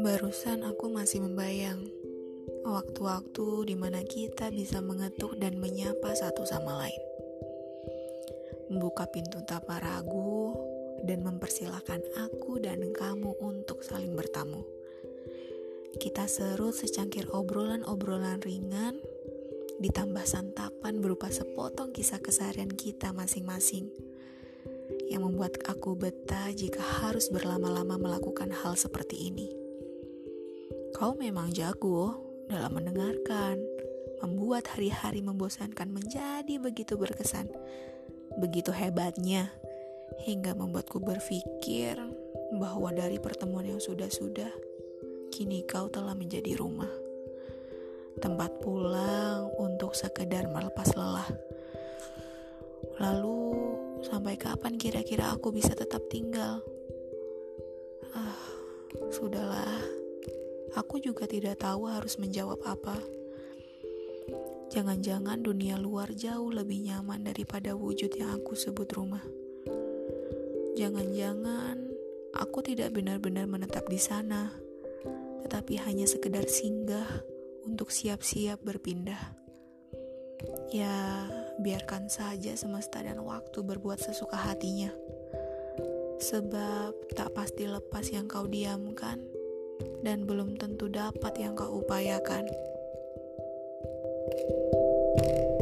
Barusan aku masih membayang waktu-waktu di mana kita bisa mengetuk dan menyapa satu sama lain. Membuka pintu tanpa ragu dan mempersilahkan aku dan kamu untuk saling bertamu. Kita serut secangkir obrolan-obrolan ringan ditambah santapan berupa sepotong kisah keseharian kita masing-masing yang membuat aku betah jika harus berlama-lama melakukan hal seperti ini. Kau memang jago dalam mendengarkan, membuat hari-hari membosankan menjadi begitu berkesan, begitu hebatnya, hingga membuatku berpikir bahwa dari pertemuan yang sudah-sudah, kini kau telah menjadi rumah. Tempat pulang untuk sekedar melepas lelah. Lalu Sampai kapan kira-kira aku bisa tetap tinggal? Ah, sudahlah. Aku juga tidak tahu harus menjawab apa. Jangan-jangan dunia luar jauh lebih nyaman daripada wujud yang aku sebut rumah. Jangan-jangan aku tidak benar-benar menetap di sana, tetapi hanya sekedar singgah untuk siap-siap berpindah. Ya, biarkan saja semesta dan waktu berbuat sesuka hatinya. Sebab tak pasti lepas yang kau diamkan dan belum tentu dapat yang kau upayakan. thank you